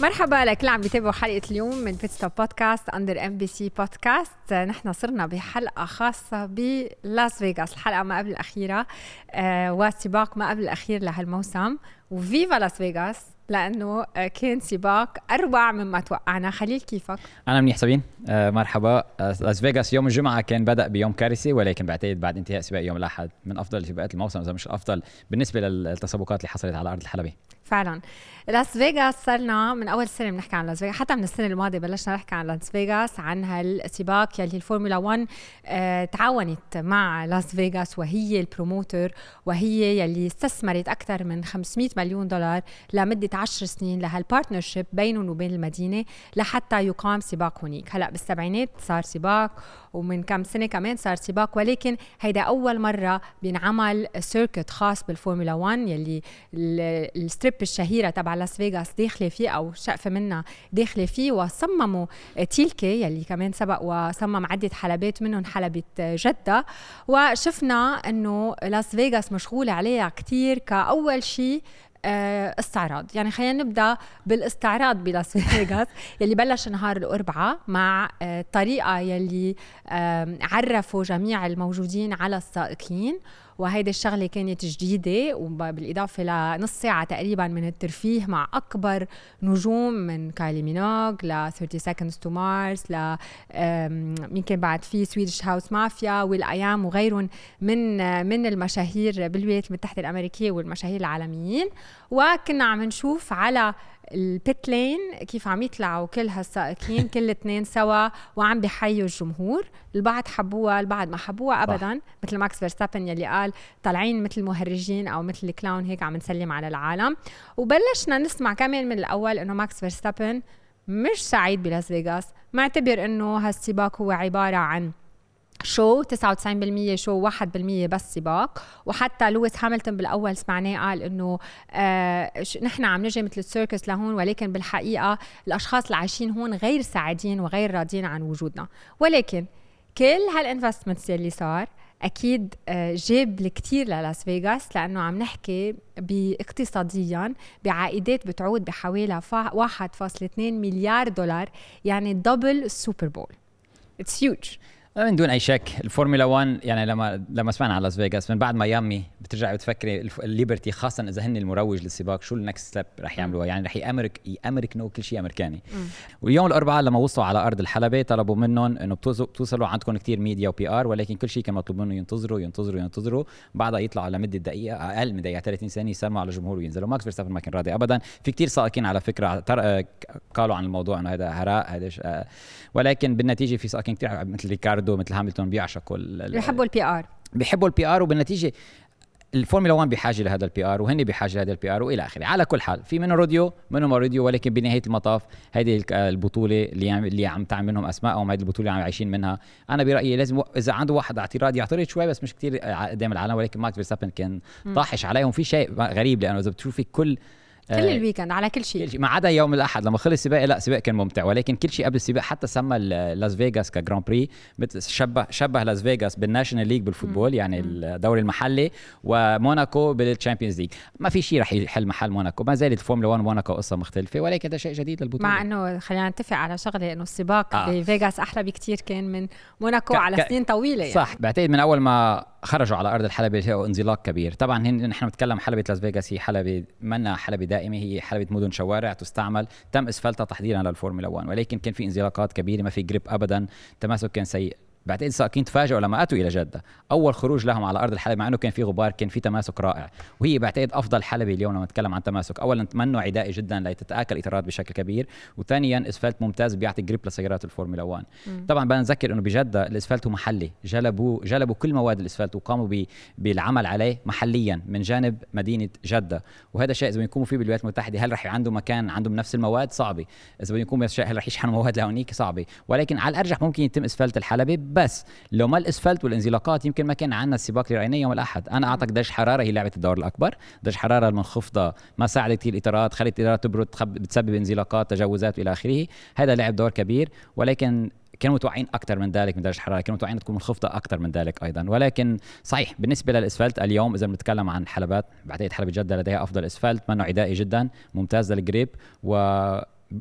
مرحبا لكل عم بيتابعوا حلقة اليوم من Pitstop Podcast under MBC Podcast نحن صرنا بحلقة خاصة بلاس فيغاس الحلقة ما قبل الأخيرة آه وسباق ما قبل الأخير لهالموسم. و Viva لاس فيغاس لأنه كان سباق أروع مما توقعنا. خليل كيفك؟ أنا منيح سابين. آه مرحبا. آه لاس فيغاس يوم الجمعة كان بدأ بيوم كارثي ولكن بعتقد بعد انتهاء سباق يوم الأحد من أفضل سباقات الموسم إذا مش الأفضل بالنسبة للتسابقات اللي حصلت على أرض الحلبة. فعلا. لاس فيغاس صرنا من أول سنة بنحكي عن لاس فيغاس. حتى من السنة الماضية بلشنا نحكي عن لاس فيغاس عن هالسباق يلي الفورمولا 1 آه تعاونت مع لاس فيغاس وهي ال promoter وهي يلي استثمرت أكثر من 500 مليون دولار لمدة 10 سنين لهال partnership بينهم وبين المدينة لحتى يقام سباق هنيك هلأ بالسبعينات صار سباق ومن كم سنة كمان صار سباق ولكن هيدا أول مرة بينعمل circuit خاص بالفورمولا 1 يلي ال Strip الشهيرة تبع لاس فيغاس داخلة فيه أو شقفة منها داخلة فيه وصممه Tilke يلي كمان سبق وصمم عدة حلبات منهم حلبة جدة. وشفنا إنه لاس فيغاس مشغولة عليها كتير كأول شيء استعراض. يعني خلينا نبدأ بالاستعراض بلاس فيغاس يلي بلش نهار الأربعاء مع آه الطريقة يلي آه عرفوا جميع الموجودين على السائقين. وهيدي الشغلة كانت جديدة وبالإضافة لنص ساعة تقريبا من الترفيه مع أكبر نجوم من كايلي مينوغ ل Thirty Seconds to Mars ل مين كان بعد في Swedish House Mafia وويل آي آم وغيرهم من من المشاهير بالولايات المتحده الأمريكية والمشاهير العالميين. وكنا عم نشوف على ال pit lane كيف عم يطلعوا كل هالسائقين كل الاثنين سوا وعم بحيوا الجمهور. البعض حبوها البعض ما حبوها ابدا. صح. مثل ماكس فيرستابن يلي قال طالعين مثل مهرجين أو مثل ال clown هيك عم نسلم على العالم. وبلشنا نسمع كمان من الأول إنه ماكس فيرستابن مش سعيد بلاس فيغاس. معتبر إنه هالسباق هو عبارة عن شو؟ 99% شو؟ 1% بس سباق. وحتى لويس هاملتون بالأول سمعناه قال إنه آه نحن عم نجي مثل ال circus لهون ولكن بالحقيقة الأشخاص اللي عايشين هون غير سعيدين وغير راضيين عن وجودنا. ولكن كل هال investments اللي صار أكيد آه، جاب الكثير للاس فيغاس لأنه عم نحكي باقتصاديا بعائدات بتعود بحوالي 1.2 مليار دولار يعني double السوبر بول it's huge من دون أي شك. الفورمولا 1 يعني لما لما سمعنا على لاس فيغاس من بعد ميامي بترجعي بتفكري الليبرتي خاصه إذا هن المروج للسباق شو ال next step رح يعملوها؟ يعني رح يامرك يامركنوا كل شيء أمريكاني. واليوم الأربعاء لما وصلوا على أرض الحلبة طلبوا منهم إنه بتوصلوا عندكم كثير media و PR ولكن كل شيء كان مطلوب منهم ينتظروا ينتظروا ينتظروا. بعدها يطلعوا لمدة دقيقة أقل من دقيقة 30 ثانية يسلموا على الجمهور وينزلوا. ماكس فيرستابن ما كان راضي ابدا. في كثير سائقين على فكرة قالوا عن الموضوع إنه هذا هراء هذا آه، ولكن بالنتيجة في سائقين كثير مثل ريكاردو مثل هاملتون بيعشقوا بيحبوا ال PR بيحبوا ال PR وبالنتيجة الفورمولا 1 بحاجة لهذا ال PR وهن بحاجة لهذا ال PR وإلى آخره. على كل حال في منهم روديو؟ منهم روديو؟ ولكن بنهاية المطاف هذه البطولة اللي عم اللي عم تعمل منهم أسمائهم هذه البطولة اللي عم عايشين منها. أنا برأيي لازم إذا عنده واحد اعتراض يعترض شوي بس مش كثير قدام العالم ولكن ماكس فيرستابن كان طاحش عليهم. في شيء غريب لأنه إذا بتشوفي كل كل آه، ال weekend على كل شيء. ما عدا يوم الأحد. لما خلص السباق لا السباق كان ممتع. ولكن كل شيء قبل السباق حتى سمى لاس فيغاس ك Grand Prix مثل شبه شبه لاس فيغاس بال national league بال football يعني الدوري المحلي وموناكو بال Champions League ما في شيء رح يحل محل موناكو. ما زالت فورمولا 1 موناكو قصة مختلفة. ولكن هذا شيء جديد للبطولة. مع إنه خلينا نتفق على شغلة إنه السباق آه. بفيغاس أحلى بكثير كان من موناكو ك... على ك... سنين طويلة يعني. صح. بعتقد من أول ما خرجوا على أرض الحلبة لقوا انزلاق كبير. طبعا نحن بنتكلم حلبة لاس فيغاس هي حلبه منا حلبة دائمه هي حلبة مدن شوارع تستعمل تم إسفلتها تحضيرا للفورمولا 1 ولكن كان في انزلاقات كبيرة ما في grip ابدا تماسك كان سيء. بعتقد السائقين تفاجئوا لما أتوا إلى جدة. أول خروج لهم على أرض الحلبة مع إنه كان في غبار كان في تماسك رائع. وهي بعتقد أفضل حلبة اليوم لما نتكلم عن تماسك. اولا منه عدائي جدا لتتأكل الاطارات بشكل كبير. وثانيا إسفلت ممتاز بيعطي grip لسيارات الفورمولا 1 مم. طبعا بدنا نذكر إنه بجدة الإسفلت محلي. جلبوا جلبوا كل مواد الإسفلت وقاموا بالعمل عليه محليا من جانب مدينة جدة. وهذا شيء إذا بيكونوا فيه بالولايات المتحدة هل رح عنده مكان عندهم نفس المواد؟ صعبة. إذا بده يكون هل رح يشحنوا مواد؟ لهونيك صعبة. ولكن على الأرجح ممكن يتم إسفلت الحلبة بس لو ما الاسفلت والانزلاقات يمكن ما كان عندنا السباق رايناه يوم الأحد. أنا أعتقد درجه حرارة هي لعبة الدور الأكبر. درجه حرارة المنخفضة ما ساعدت كثير الإطارات خلت الإطارات تبرد بتسبب انزلاقات تجاوزات والى آخره. هذا لعب دور كبير ولكن كانوا متوقعين أكثر من ذلك من درجه الحراره كانوا متوقعين تكون منخفضة أكثر من ذلك أيضا. ولكن صحيح بالنسبة للإسفلت اليوم إذا بنتكلم عن حلبات بعتقد حلبة جدة لديها أفضل إسفلت منه عدائي جدا ممتاز لل grip و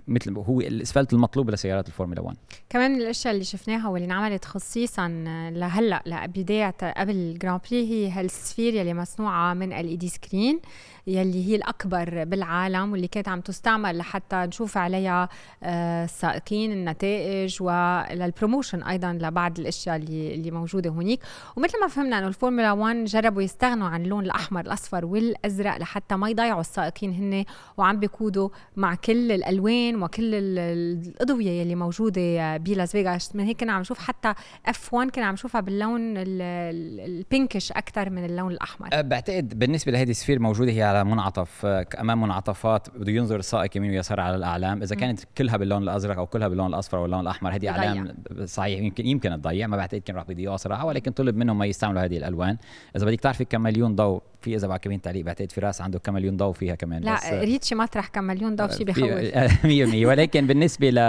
مثل هو الإسفلت المطلوب لسيارات الفورمولا 1 كمان الأشياء اللي شفناها واللي انعملت خصيصا لهلأ لبداية قبل ال Grand Prix هي هال Sphere يلي مصنوعة من LED screen يلي هي الأكبر بالعالم واللي كانت عم تستعمل لحتى نشوف عليها آه، السائقين النتائج ولل promotion أيضا لبعض الأشياء اللي اللي موجودة هونيك. ومثل ما فهمنا إنه الفورمولا 1 جربوا يستغنوا عن اللون الأحمر الأصفر والأزرق لحتى ما يضيعوا السائقين هن وعم بيقودوا مع كل الألوان وكل الاضويه يلي موجودة بلاس فيغاس. من هيك كنا عم نشوف حتى F1 كنا عم نشوفها باللون ال pinkish أكثر من اللون الأحمر. أه، بعتقد بالنسبة لهذه ال Sphere موجودة هي على منعطف أمام منعطفات بده ينظر السائق يمين ويسار على الأعلام. إذا كانت كلها باللون الأزرق أو كلها باللون الأصفر أو اللون الأحمر هذه أعلام صحيح. يمكن يمكن تضيع ما بعتقد كان راح بيضيعوها صراحة ولكن طلب منهم ما يستعملوا هذه الألوان. إذا بدك تعرفي كم مليون ضوء في إذا بعد كمان تعليق بعتقد فراس عنده كم مليون ضوء فيها كمان. لا بس ريتشي مطرح كم مليون ضوء شيء بخوف. 100% ولكن بالنسبة ل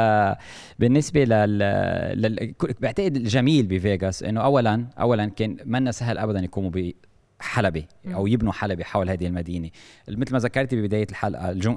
بالنسبة لل, لل... بعتقد الجميل بفيغاس إنه اولا اولا كان منا سهل ابدا يقوموا حلبة أو يبنوا حلبة حول هذه المدينة. مثل ما ذكرتي ببداية الحلقة الجم...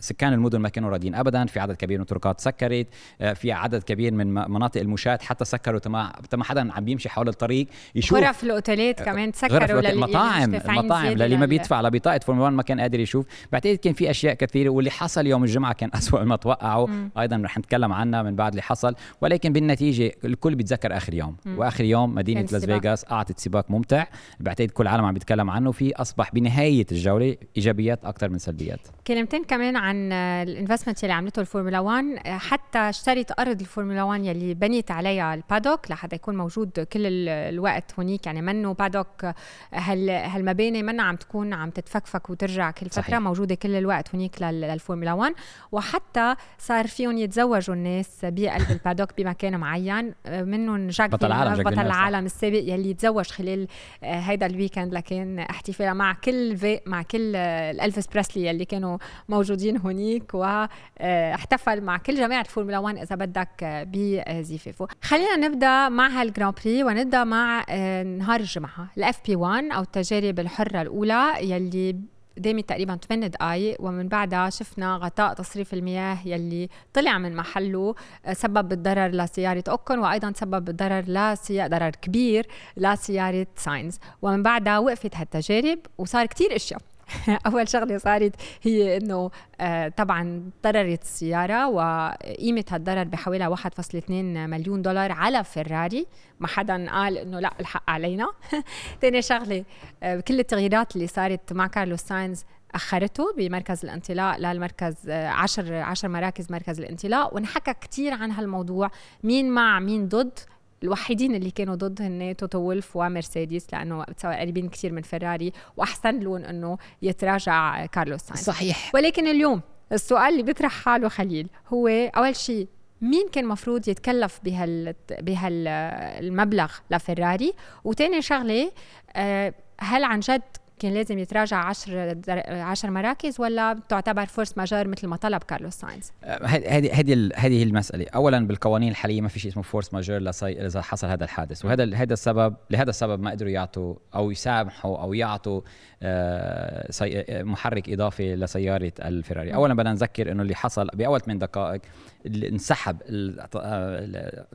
سكان المدن ما كانوا راضيين ابدا في عدد كبير من الطرقات سكرت آه، في عدد كبير من مناطق المشاة حتى سكروا تما تما حدا عم بيمشي حول الطريق يشوف. غرف الأوتيلات كمان سكروا غرف المطاعم المطاعم للي ما بيدفع على بطاقة فورمولا 1 ما كان قادر يشوف. بعتقد كان في أشياء كثيرة واللي حصل يوم الجمعة كان أسوأ ما توقعوا. أيضا رح نتكلم عنها من بعد اللي حصل. ولكن بالنتيجة الكل بيتذكر آخر يوم. مم. وآخر يوم مدينة لاس فيغاس أعطت سباق ممتع. بعتقد كل العالم عم بيتكلم عنه في أصبح بنهاية الجولة إيجابيات أكثر من سلبيات. كلمتين كمان عن ال investment اللي عملته الفورمولا 1 حتى اشترت أرض الفورمولا 1 يلي بنيت عليها ال paddock لحتى يكون موجود كل الوقت هونيك يعني منه paddock هال هالمباني منا عم تكون عم تتفكفك وترجع كل فترة صحيح. موجودة كل الوقت هونيك للفورمولا 1 وحتى صار فيهم يتزوجوا الناس بقلب ال paddock بمكان معين. منهم جاك بطل العالم بطل العالم السابق يلي تزوج خلال هيدا ال weekend لكن احتفال مع كل في مع كل الالفيس بريسلي اللي كانوا موجودين هونيك واحتفل مع كل جماعة الفورمولا 1 إذا بدك بزفافه خلينا نبدأ مع هال Grand Prix ونبدأ مع آه، نهار الجمعه ال FP1 أو التجارب الحرة الأولى يلي دامت تقريبا 8 دقائق ومن بعدها شفنا غطاء تصريف المياه يلي طلع من محله آه، سبب بالضرر لسيارة أوكون وأيضا سبب بالضرر لسيارة ضرر كبير لسيارة ساينز. ومن بعدها وقفت هالتجارب وصار كتير أشياء. اول شغلة صارت هي إنه آه طبعا ضررت السيارة وقيمه هالضرر بحوالي 1.2 مليون دولار على فيراري. ما حدا قال إنه لا الحق علينا. ثاني شغلة آه كل التغييرات اللي صارت مع كارلوس ساينز أخرته بمركز الانطلاق للمركز 10 آه، 10 مراكز مركز الانطلاق. ونحكى كثير عن هالموضوع. مين مع مين ضد. الوحيدين اللي كانوا ضد هن توتو وولف ومرسيدس لأنه قريبين كثير من فيراري وأحسن لهم إنه يتراجع كارلوس ساينز. صحيح. ولكن اليوم السؤال اللي بيطرح حاله خليل هو أول شيء مين كان مفروض يتكلف بهال بهالمبلغ لفيراري؟ وتاني شغلة آه، هل عن جد كان لازم يتراجع 10 10 مراكز ولا تعتبر force majeure مثل ما طلب كارلوس ساينز؟ هذه هذه هذه المسألة، اولا بالقوانين الحالية ما في شيء اسمه force majeure إذا حصل هذا الحادث، وهذا هذا السبب لهذا السبب ما قدروا يعطوا أو يسامحوا أو يعطوا آه، محرك إضافي لسيارة الفيراري، اولا بدنا نذكر إنه اللي حصل بأول 8 دقائق انسحب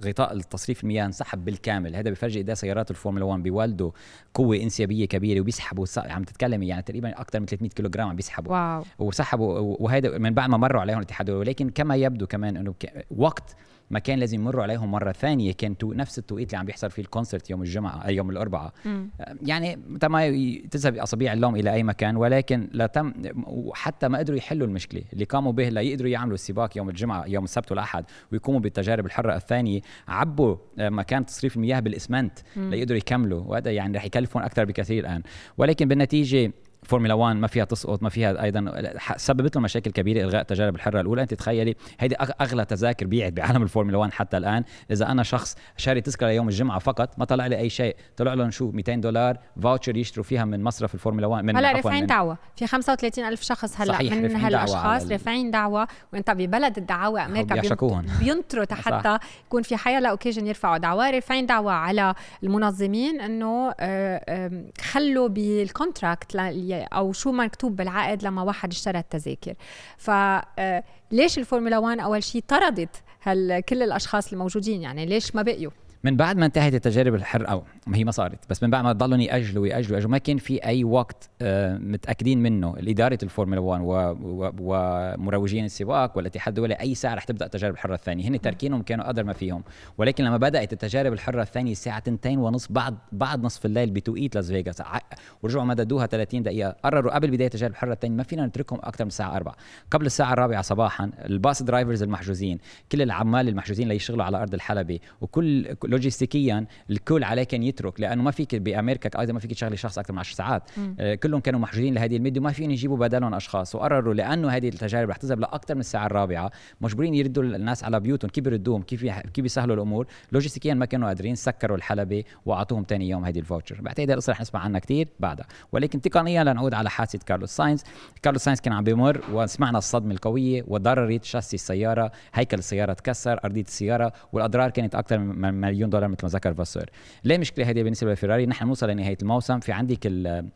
غطاء التصريف المياه انسحب بالكامل. هذا بفرجي قد سيارات الفورمولا 1 بيولدوا قوة إنسيابية كبيرة وبيسحبوا عم تتكلمي يعني تقريبا أكثر من 300 كيلو جرام عم بيسحبوا. واو. وسحبوا وهذا من بعد ما مروا عليهم الاتحاد ولكن كما يبدو كمان إنه وقت ما كان لازم يمروا عليهم مرة ثانية. كان تو نفس التوقيت اللي عم بيحصل فيه ال concert يوم الجمعة يوم الأربعاء. يعني تما تذهب أصابيع اللوم إلى أي مكان ولكن لا تم وحتى ما قدروا يحلوا المشكلة. اللي قاموا به ليقدروا يعملوا السباق يوم الجمعة يوم السبت والأحد ويقوموا بالتجارب الحرة الثانية. عبوا آه، مكان تصريف المياه بالإسمنت ليقدروا يكملوا وهذا يعني رح يكلفهم أكثر بكثير الآن. ولكن بالنتيجة فورمولا 1 ما فيها تسقط ما فيها أيضا سببت له مشاكل كبيرة إلغاء التجارب الحرة الأولى. أنت تخيلي هيدي أغلى تذاكر بيعت بعالم الفورمولا 1 حتى الآن. إذا أنا شخص شاري تذكرة يوم الجمعة فقط ما طلع لي أي شيء. طلع لهم شو؟ 200 دولار voucher يشتروا فيها من مصرف الفورمولا 1 من هلا رافعين دعوة. في 35 ألف شخص هلا صحيح من هالاشخاص رافعين دعوة. وإنت ببلد الدعاوى أمريكا بينطروا حتى يكون في حيلا occasion يرفعوا دعوة. رافعين دعوة على المنظمين إنه آه، خلوا بال contract أو شو مكتوب بالعقد لما واحد اشترى التذاكر. فليش آه، الفورمولا 1 أول شيء طردت هل كل الأشخاص الموجودين؟ يعني ليش ما بقيوا؟ من بعد ما انتهت التجارب الحرة أو ما هي ما صارت بس من بعد ما ضلوا ياجلوا ياجلوا ما كان في أي وقت آه، متأكدين منه. اداره الفورمولا 1 ومروجين السباق والاتحاد الدولي أي ساعة رح تبدأ التجارب الحرة الثانية. هن تركينهم كانوا قدر ما فيهم. ولكن لما بدأت التجارب الحرة الثانية الساعة 2 ونص بعد بعد نصف الليل بتوقيت لاس فيغاس ورجعوا مددوها 30 دقيقة. قرروا قبل بداية التجارب الحرة الثانية ما فينا نتركهم أكثر من الساعة 4 قبل الساعة الرابعة صباحا ال bus drivers المحجوزين كل العمال المحجوزين اللي يشتغلوا على أرض الحلبة وكل لوجستيكيا الكل عليه كان يترك لأنه ما فيك بأمريكا أيضا ما فيك تشغلي شخص أكثر من 10 ساعات. آه كلهم كانوا محجوزين لهذه المدة وما فيهم يجيبوا بدلهم أشخاص. وقرروا لأنه هذه التجارب رح تذهب لأكثر من الساعة الرابعة مجبورين يردوا الناس على بيوتهم كيف يردوهم كيف كيف يسهلوا الأمور. لوجستيكيا ما كانوا قادرين سكروا الحلبة وأعطوهم ثاني يوم هذه ال voucher. بعتقد القصة رح نسمع عنها كثير بعدها. ولكن تقنيا لنعود على حادثة كارلوس ساينز. كارلوس ساينز كان عم بيمر وسمعنا الصدمة القوية وضررت شاسي السيارة هيكل السيارة تكسر أرضية السيارة والأضرار كانت أكثر من مليون دولار مثل ما ذكر فاسور ليه مشكله هذه بالنسبة لفيراري؟ نحن نوصل لنهاية الموسم. في عندك ال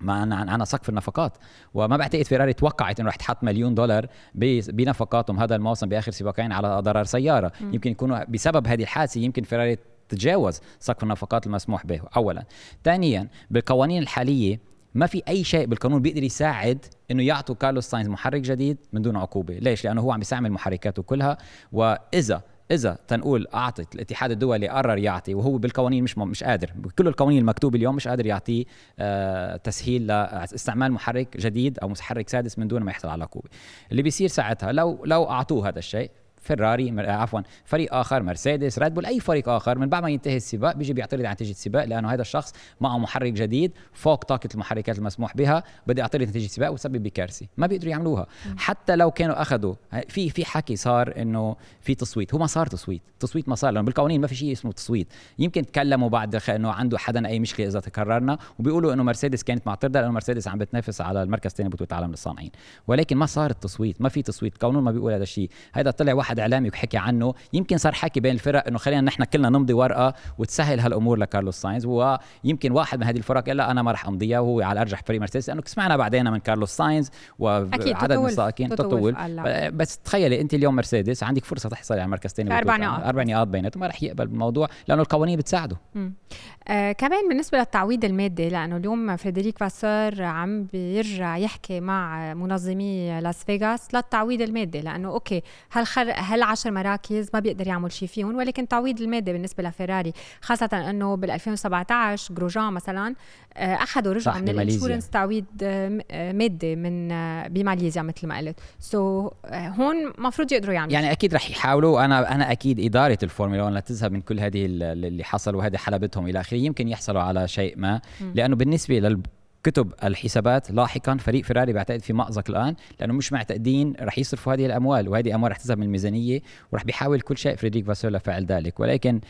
ما أنا أنا سقف النفقات. وما بعتقد فيراري توقعت إنه رح تحط مليون دولار بنفقاتهم هذا الموسم بآخر سباقين على ضرر سيارة. م. يمكن يكونوا بسبب هذه الحادثة يمكن فيراري تتجاوز سقف النفقات المسموح به اولا. ثانيا بالقوانين الحالية ما في أي شيء بالقانون بيقدر يساعد إنه يعطوا كارلوس ساينز محرك جديد من دون عقوبة. ليش؟ لأنه هو عم يستعمل محركاته كلها. وإذا إذا تنقول اعطت الاتحاد الدولي قرر يعطي وهو بالقوانين مش مش قادر بكل القوانين المكتوبه اليوم مش قادر يعطيه آه تسهيل لاستعمال محرك جديد أو محرك سادس من دون ما يحصل على عقوبة. اللي بيصير ساعتها لو لو أعطوه هذا الشيء فيراري عفوا فريق آخر مرسيدس ريد بول أي فريق آخر من بعد ما ينتهي السباق بيجي بيعترض عن نتيجة السباق لأنه هذا الشخص معه محرك جديد فوق طاقة المحركات المسموح بها بده يعترض نتيجة السباق وسبب بكارثه ما بيقدروا يعملوها. حتى لو كانوا أخذوا في في حكي صار إنه في تصويت هو ما صار تصويت تصويت ما صار لأنه بالقوانين ما في شيء اسمه تصويت. يمكن تكلموا بعد إنه عنده حدا أي مشكلة إذا تكررنا وبيقولوا إنه مرسيدس كانت معترضة لأنه مرسيدس عم بتنافس على المركز الثاني بطولة العالم للصانعين. ولكن ما صار التصويت ما في تصويت. قانون ما بيقول هذا الشيء. هذا طلع واحد إعلامي وحكي عنه. يمكن صار حكي بين الفرق إنه خلينا نحن كلنا نمضي ورقة وتسهل هالأمور لكارلوس ساينز. ويمكن واحد من هذه الفرق قال لا أنا ما رح أمضيها. وهو على أرجح فريق مرسيدس لأنه سمعنا بعدين من كارلوس ساينز وعدد من السائقين تطول بس تخيلي أنت اليوم مرسيدس عندك فرصة تحصلي على مركز ثاني أربع نقاط. أربع نقاط بيناتهم. ما رح يقبل بالموضوع لأنه القوانين بتساعده. آه كمان بالنسبة للتعويض المادي لأنه اليوم فريدريك فاسور عم بيرجع يحكي مع منظمي لاس فيغاس للتعويض المادي. لأنه أوكي هل 10 مراكز ما بيقدر يعمل شيء فيهم؟ ولكن تعويض المادي بالنسبة لفيراري خاصة إنه بال 2017 جروجان مثلا آه، أخذوا رجعوا من ال insurance تعويض آه، آه، مادي من بماليزيا مثل ما قلت. so, هون المفروض يقدروا يعملوا يعني أكيد رح يحاولوا. أنا أنا أكيد إدارة الفورمولا 1 لتذهب من كل هذه اللي حصل وهذه حلبتهم إلى آخره. يمكن يحصلوا على شيء ما لأنه بالنسبة لل كتب الحسابات لاحقا. فريق فيراري بعتقد في مأزق الآن لأنه مش معتقدين رح يصرفوا هذه الأموال وهذه أموال رح تذهب من الميزانية ورح بيحاول كل شيء. فريدريك فاسور لا فعل ذلك. ولكن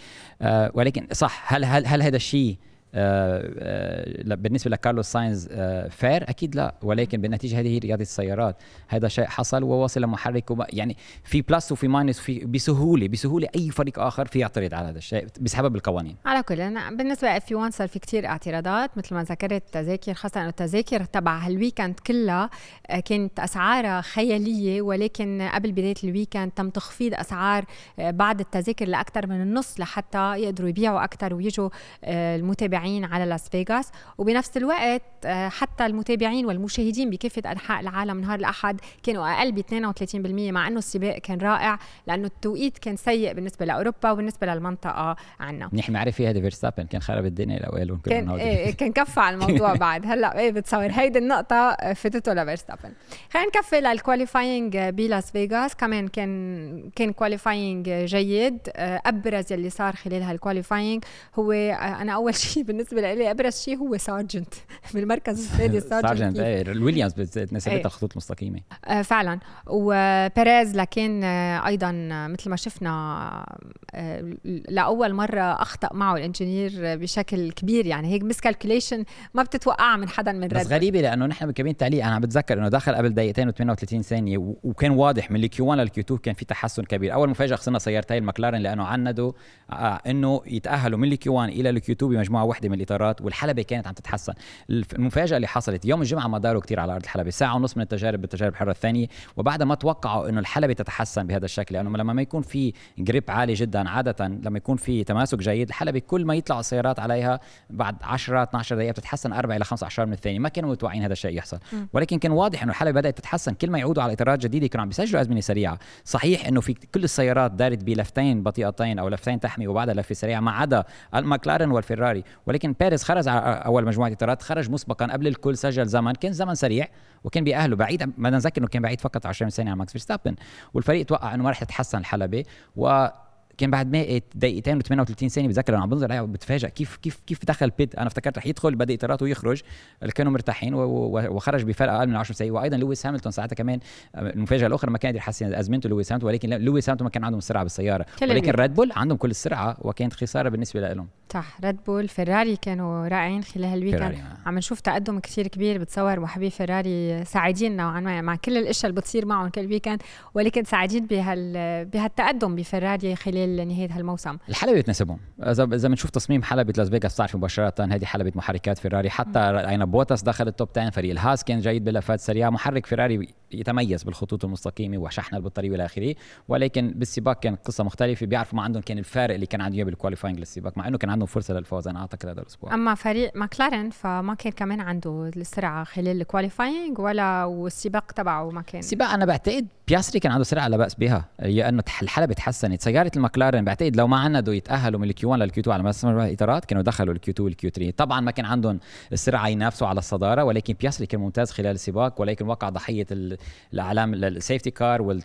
آه ولكن صح هل هل هل هذا الشيء بالنسبة لكارلوس ساينز fair؟ آه، أكيد لا. ولكن بالنتيجة هذه هي رياضة السيارات. هذا شيء حصل ووصل لمحرك يعني في plus وفي minus في بسهولة بسهولة أي فريق آخر في يعترض على هذا الشيء بسبب القوانين. على كل أنا بالنسبة F 1 صار في كثير اعتراضات مثل ما ذكرت تذاكر خاصة إنه التذاكر تبع هال weekend كلها كانت اسعارها خيالية ولكن قبل بداية الويكند تم تخفيض أسعار بعض التذاكر لأكثر من النص لحتى يقدروا يبيعوا أكثر ويجوا المتابعين المتابعين على لاس فيغاس. وبنفس الوقت آه، حتى المتابعين والمشاهدين بكافة أنحاء العالم نهار الأحد كانوا أقل ب 32% مع إنه السباق كان رائع لأنه التوقيت كان سيء بالنسبة لأوروبا وبالنسبة للمنطقة عنا. منيح معرفة هذا فيرستابن كان خرب الدنيا الاوائل كان إيه كان كفى على الموضوع بعد. هلأ إيه بتصور. هيدي النقطة فاتته لفيرستابن. خلينا نكفي لل qualifying بلاس فيغاس. كمان كان كان qualifying جيد آه، أبرز يلي صار خلال هال qualifying هو آه، أنا أول شيء بالنسبة لي أبرز شيء هو سارجنت. بالمركز السادس سارجنت الويليامز نسبتها إيه. خطوط مستقيمة. آه فعلا. وبيريز لكن آه أيضا مثل ما شفنا آه لأول مرة أخطأ معه ال engineer بشكل كبير. يعني هيك miscalculation ما بتتوقعها من حدا من بس غريبة لأنه نحن بكابين تعليق أنا عم بتذكر إنه دخل قبل دقيقتين و38 ثانية وكان واضح من ال Q 1 لل Q 2 كان في تحسن كبير. أول مفاجأة خسرنا سيارتين المكلارن لأنه عندوا آه إنه يتأهلوا من ال Q 1 إلى ال Q 2 بمجموعة واحدة من الإطارات والحلبة كانت عم تتحسن المفاجأة اللي حصلت يوم الجمعة ما داروا كثير على ارض الحلبة. ساعة ونص من التجارب بالتجارب الحرة الثانية. وبعدها ما توقعوا إنه الحلبة تتحسن بهذا الشكل لأنه لما ما يكون في grip عالي جدا عادة لما يكون في تماسك جيد الحلبة كل ما يطلع السيارات عليها بعد 10 12 دقيقه بتتحسن 4 إلى 15 من الثانية. ما كانوا متوقعين هذا الشيء يحصل. ولكن كان واضح إنه الحلبة بدأت تتحسن. كل ما يعودوا على إطارات جديدة كانوا عم بيسجلوا أزمنة سريعة. صحيح إنه في كل السيارات دارت بلفتين بطيئتين أو لفتين تحمي وبعدها لفة سريعة ما عدا المكلارن والفيراري. ولكن بيريز خرج على أول مجموعة إطارات خرج مسبقا قبل الكل سجل زمن كان زمن سريع وكان بيأهله بعيد ما نذكر انه كان بعيد فقط 20 ثانية عن ماكس فيرستابن. والفريق توقع إنه ما رح تتحسن الحلبة و كان بعد ما دقيقتين و38 ثانية بتذكر أنا عم بنظر عليها وبتفاجئ كيف كيف كيف دخل pit؟ أنا افتكرت رح يدخل يبدل اطاراته ويخرج كانوا مرتاحين وخرج بفرق أقل من 10 ثواني وأيضا لويس هاملتون ساعتها كمان المفاجأة الأخرى ما كان يقدر يحسن أزمنته لويس هاملتون ولكن لويس هاملتون ما كان عندهم السرعه بالسيارة. ولكن ريد بول عندهم كل السرعة وكانت خسارة بالنسبة لهم صح ريد بول فيراري كانوا رائعين خلال هال weekend عم نشوف تقدم كثير كبير بتصور محبي فيراري سعيدين نوعا ما مع كل الاشياء اللي بتصير معهم كل weekend ولكن سعيدين بهال بهالتقدم بفيراري خلال نهايه هالموسم. الحلبة بتناسبهم اذا إذا بنشوف تصميم حلبة لاس فيغاس بتعرف مباشرة هذه حلبة محركات فيراري. حتى راينا بوتاس دخل ال top 10 فريق الهاس كان جيد بلفات سريعه محرك فيراري يتميز بالخطوط المستقيمة وشحن البطاريه والى آخره. ولكن بالسباق كان قصة مختلفة. بيعرفوا ما عندهم كان الفارق اللي كان عندهم بال qualifying للسباق مع إنه كان عندهم فرصة للفوز أنا أعتقد هذا الأسبوع. أما فريق ماكلارن فما كان كمان عنده السرعة خلال ال qualifying ولا والسباق تبعه ما كان. السباق أنا بعتقد بياسري كان عنده سرعة لا بأس بها. لأنه الحلبة تحسنت. سيارة المكلارن بعتقد لو ما عندوا يتأهلوا من ال Q 1 لل Q 2 على مسار الاطارات كانوا دخلوا ال Q 2 وال Q 3 طبعا ما كان عندهم السرعه ينافسوا على الصدارة ولكن بياسري كان ممتاز خلال السباق ولكن وقع ضحية الإعلام ال safety car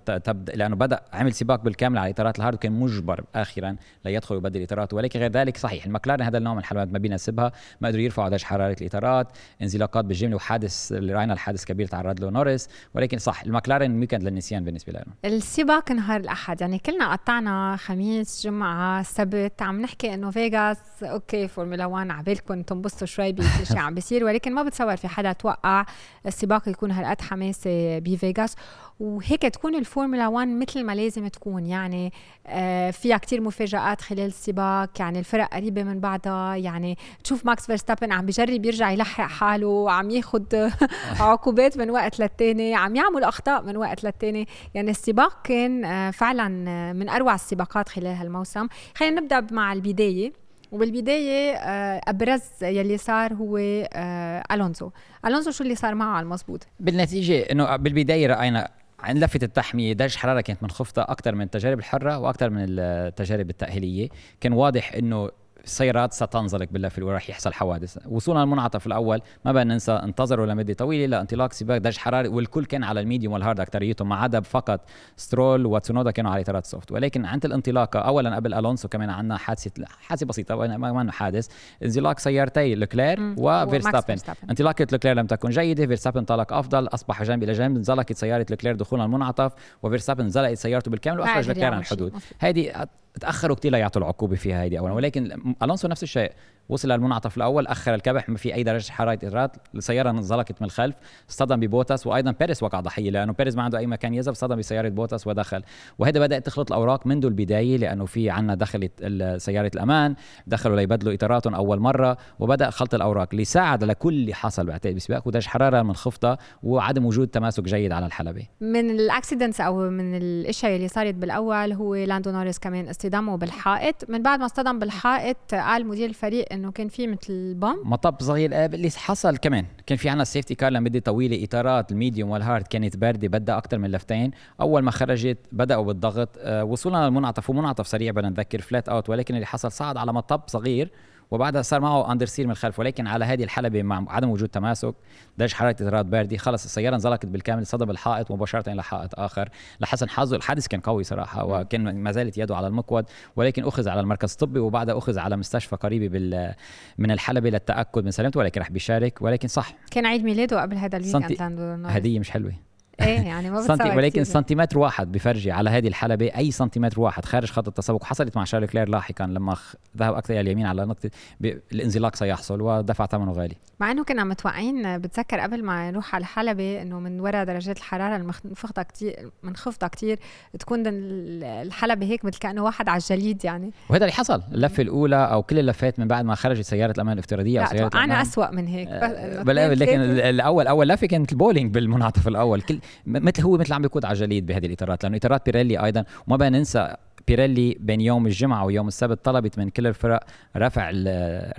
لأنه بدأ عمل سباق بالكامل على إطارات ال hard وكان مجبر أخيرا ليدخل ويبدل اطاراته ولكن غير ذلك صحيح. المكلارن هذا النوع من الحلبات ما بيناسبها ما قدروا يرفعوا درجه حرارة الإطارات انزلاقات بالجمله وحادث راينا الحادث كبير تعرض له نورس ولكن صح المكلارن weekend للنسيان بالنسبة لهم السباق نهار الأحد. يعني كلنا قطعنا خميس جمعة سبت عم نحكي إنه فيغاس. okay فورمولا 1 عبالكم تنبسطوا شوي بكل شيء عم بيصير ولكن ما بتصور في حدا توقع السباق يكون هالقد حماسي بفيغاس. وهيك تكون الفورمولا 1 مثل ما لازم تكون. يعني آه فيها كتير مفاجآت خلال السباق يعني الفرق قريبة من بعضها. يعني تشوف ماكس فيرستابن عم بجرب يرجع يلحق حاله عم ياخد عقوبات من وقت للتاني عم يعمل أخطاء من وقت للتاني. يعني السباق كان آه فعلا من أروع السباقات خلال هالموسم. خلينا نبدأ مع البداية. وبالبداية آه، أبرز يلي صار هو آه، ألونزو. ألونزو شو اللي صار معه على المزبوط؟ بالنتيجة أنه بالبداية رأينا عن لفة التحمية درجة حرارة كانت منخفضة أكثر من التجارب الحرة وأكثر من التجارب التأهيلية. كان واضح إنه السيارات ستنزلق باللفه وراح يحصل حوادث. وصولا للمنعطف الأول ما بدنا ننسى انتظروا لمدة طويلة لانطلاق سباق درجه حراره والكل كان على ال medium وال hard اكثريتهم ما عدا فقط سترول وتسونودا كانوا على إطارات soft ولكن عند الانطلاقه اولا قبل ألونسو كمان عندنا حادثة حادثة بسيطة ما ما حادث انزلاق سيارتي لوكلير وفيرستابن انطلاقة لوكلير لم تكن جيدة فيرستابن انطلق أفضل أصبح جنب إلى جنب انزلقت سيارة لوكلير دخولا المنعطف وفيرستابن انزلقت سيارته بالكامل وأخرج لوكلير عن الحدود هذه تأخروا كثير ليعطوا العقوبة فيها هيدي اولا. ولكن ألونسو نفس الشيء. وصل للمنعطف الأول أخر الكبح ما في أي درجة حرارة اطارات السيارة انزلقت من الخلف اصطدم ببوتاس وأيضا بيريس وقع ضحية لأنه بيريس ما عنده أي مكان يذهب اصطدم بسيارة بوتاس ودخل. وهذا بدأت تخلط الأوراق منذ البداية لأنه في عنا دخلت سيارة الأمان دخلوا ليبدلوا إطاراتهم أول مرة وبدأ خلط الأوراق. اللي ساعد لكل اللي حصل بعتقد بسباق ودرجة حرارة منخفضه وعدم وجود تماسك جيد على الحلبة. من ال accidents أو من الأشياء اللي صارت بالأول هو لاندو نوريس كمان اصطدامه بالحائط. من بعد ما اصطدم بالحائط قال مدير الفريق انه كان في مثل ال bump مطب صغير آه، اللي حصل كمان. كان في عنا safety car لمدة طويلة إطارات ال medium وال hard كانت باردة بدها أكثر من لفتين. أول ما خرجت بدأوا بالضغط. آه، وصولا للمنعطف ومنعطف سريع بدنا نذكر flat out ولكن اللي حصل صعد على مطب صغير. وبعدها صار معه understeer من الخلف ولكن على هذه الحلبة مع عدم وجود تماسك درجه حرارة إطارات باردة خلص السيارة انزلقت بالكامل صدم الحائط مباشرة إلى حائط آخر. لحسن حظه الحادث كان قوي صراحة وكان ما زالت يده على المقود ولكن أخذ على المركز الطبي وبعدها أخذ على مستشفى قريبة بال من الحلبة للتأكد من سلامته. ولكن رح بيشارك ولكن صح. كان عيد ميلاده قبل هذا ال week هدية مش حلوة. إيه يعني ما سنتي ولكن سنتيمتر واحد بفرجي على هذه الحلبة أي سنتيمتر واحد خارج خط التسابق حصلت مع شارل لوكلير لاحقا لما ذهب أكثر إلى اليمين على نقطة الانزلاق سيحصل ودفع ثمنه غالي. مع إنه كنا متوقعين بتذكر قبل ما نروح على الحلبة إنه من وراء درجات الحرارة المنخفضة كثير منخفضة كثير تكون الحلبة هيك مثل كأنه واحد على الجليد يعني. وهذا اللي حصل. اللفة الأولى أو كل اللفات من بعد ما خرجت سيارة الأمان الافتراضية أو سيارة الأمان أسوأ من هيك. أه لكن الأول أول لفة كانت البولينج بالمنعطف الأول. كل مثل هو مثل عم بيقود على جليد بهذه الإطارات لأنه إطارات بيريلي أيضا وما بدنا ننسى بيريلي بين يوم الجمعة ويوم السبت طلبت من كل الفرق رفع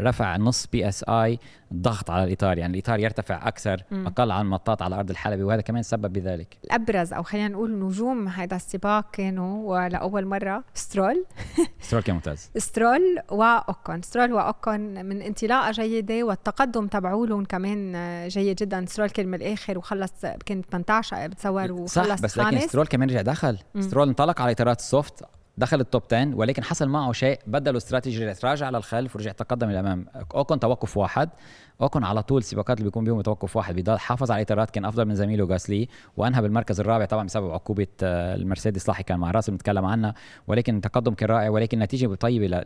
رفع نص PSI ضغط على الاطار يعني الاطار يرتفع أكثر م. أقل عن مطاط على أرض الحلبة وهذا كمان سبب بذلك. الأبرز أو خلينا نقول نجوم هذا السباق كانوا ولأول مرة سترول. سترول كان ممتاز. سترول وأوكون. سترول وأوكون من انطلاقة جيدة والتقدم تبعولهم كمان جيد جدا. سترول كان من الآخر وخلص كان 18 بتصور وخلص صح بس لكن سترول كمان رجع دخل. م. سترول انطلق على إطارات ال soft. دخل ال top 10 ولكن حصل معه شيء بدلوا استراتيجي راجع للخلف ورجع تقدم للامام اوكون توقف واحد. اوكون على طول السباقات اللي بيكون بيهم توقف واحد. بيضل حافظ على الاطارات كان أفضل من زميله غاسلي. وأنهى بالمركز الرابع طبعا بسبب عقوبة آه، المرسيدس. لاحقا مع راس بنتكلم عنها. ولكن التقدم كان رائع ولكن النتيجة طيبة.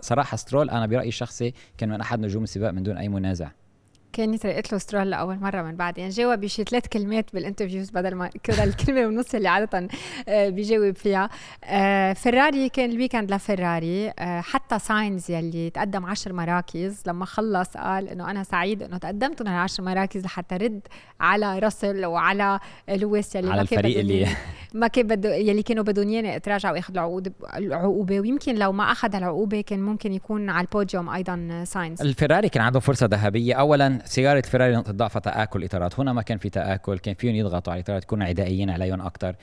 صراحة سترول أنا برأيي الشخصي كان من أحد نجوم السباق من دون أي منازع. كانت رقت له سترول لأول مرة من بعد. يعني جاوب بشي ثلاث كلمات بال interviews بدل ما كذا الكلمة ونص اللي عادة آه، بيجاوب فيها. آه، فراري كان ال weekend لفراري آه، حتى ساينز يلي تقدم عشر مراكز. لما خلص قال إنه أنا سعيد إنه تقدمت من العشر مراكز لحتى رد على راسل وعلى لويس يلي على الفريق اللي ما كان بده يلي كانوا بدهم ياني أتراجع وياخذ العقود العقوبة. ويمكن لو ما أخذ العقوبة كان ممكن يكون على البوديوم أيضا ساينز الفراري كان عنده فرصة ذهبية. اولا سياره فيراري ضعف تآكل إطارات. هنا ما كان في تآكل كان فيهم يضغطوا على الاطارات يكونوا عدائيين عليهم أكثر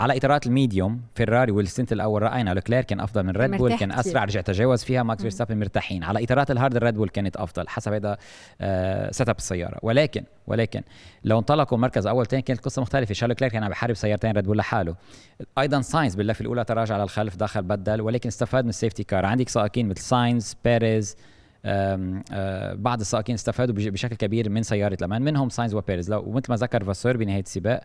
على إطارات ال medium فيراري وال stint الأول رأينا لوكلير كان أفضل من ريد بول كان أسرع رجع تجاوز فيها ماكس فيرستابن مرتاحين. على إطارات ال hard ريد بول كانت أفضل حسب هذا آه setup السيارة. ولكن ولكن لو انطلقوا مركز أول ثاني كانت القصة مختلفة. شارل لوكلير كان عم بحارب سيارتين ريد بول لحاله. أيضا ساينز باللفة الأولى تراجع للخلف دخل بدل ولكن استفاد من ال safety car عندك سائقين مثل ساينز بيريز آه، بعض السائقين استفادوا بشكل كبير من سيارة الامان منهم ساينز وبيريز. ومثل ما ذكر فاسور بنهاية السباق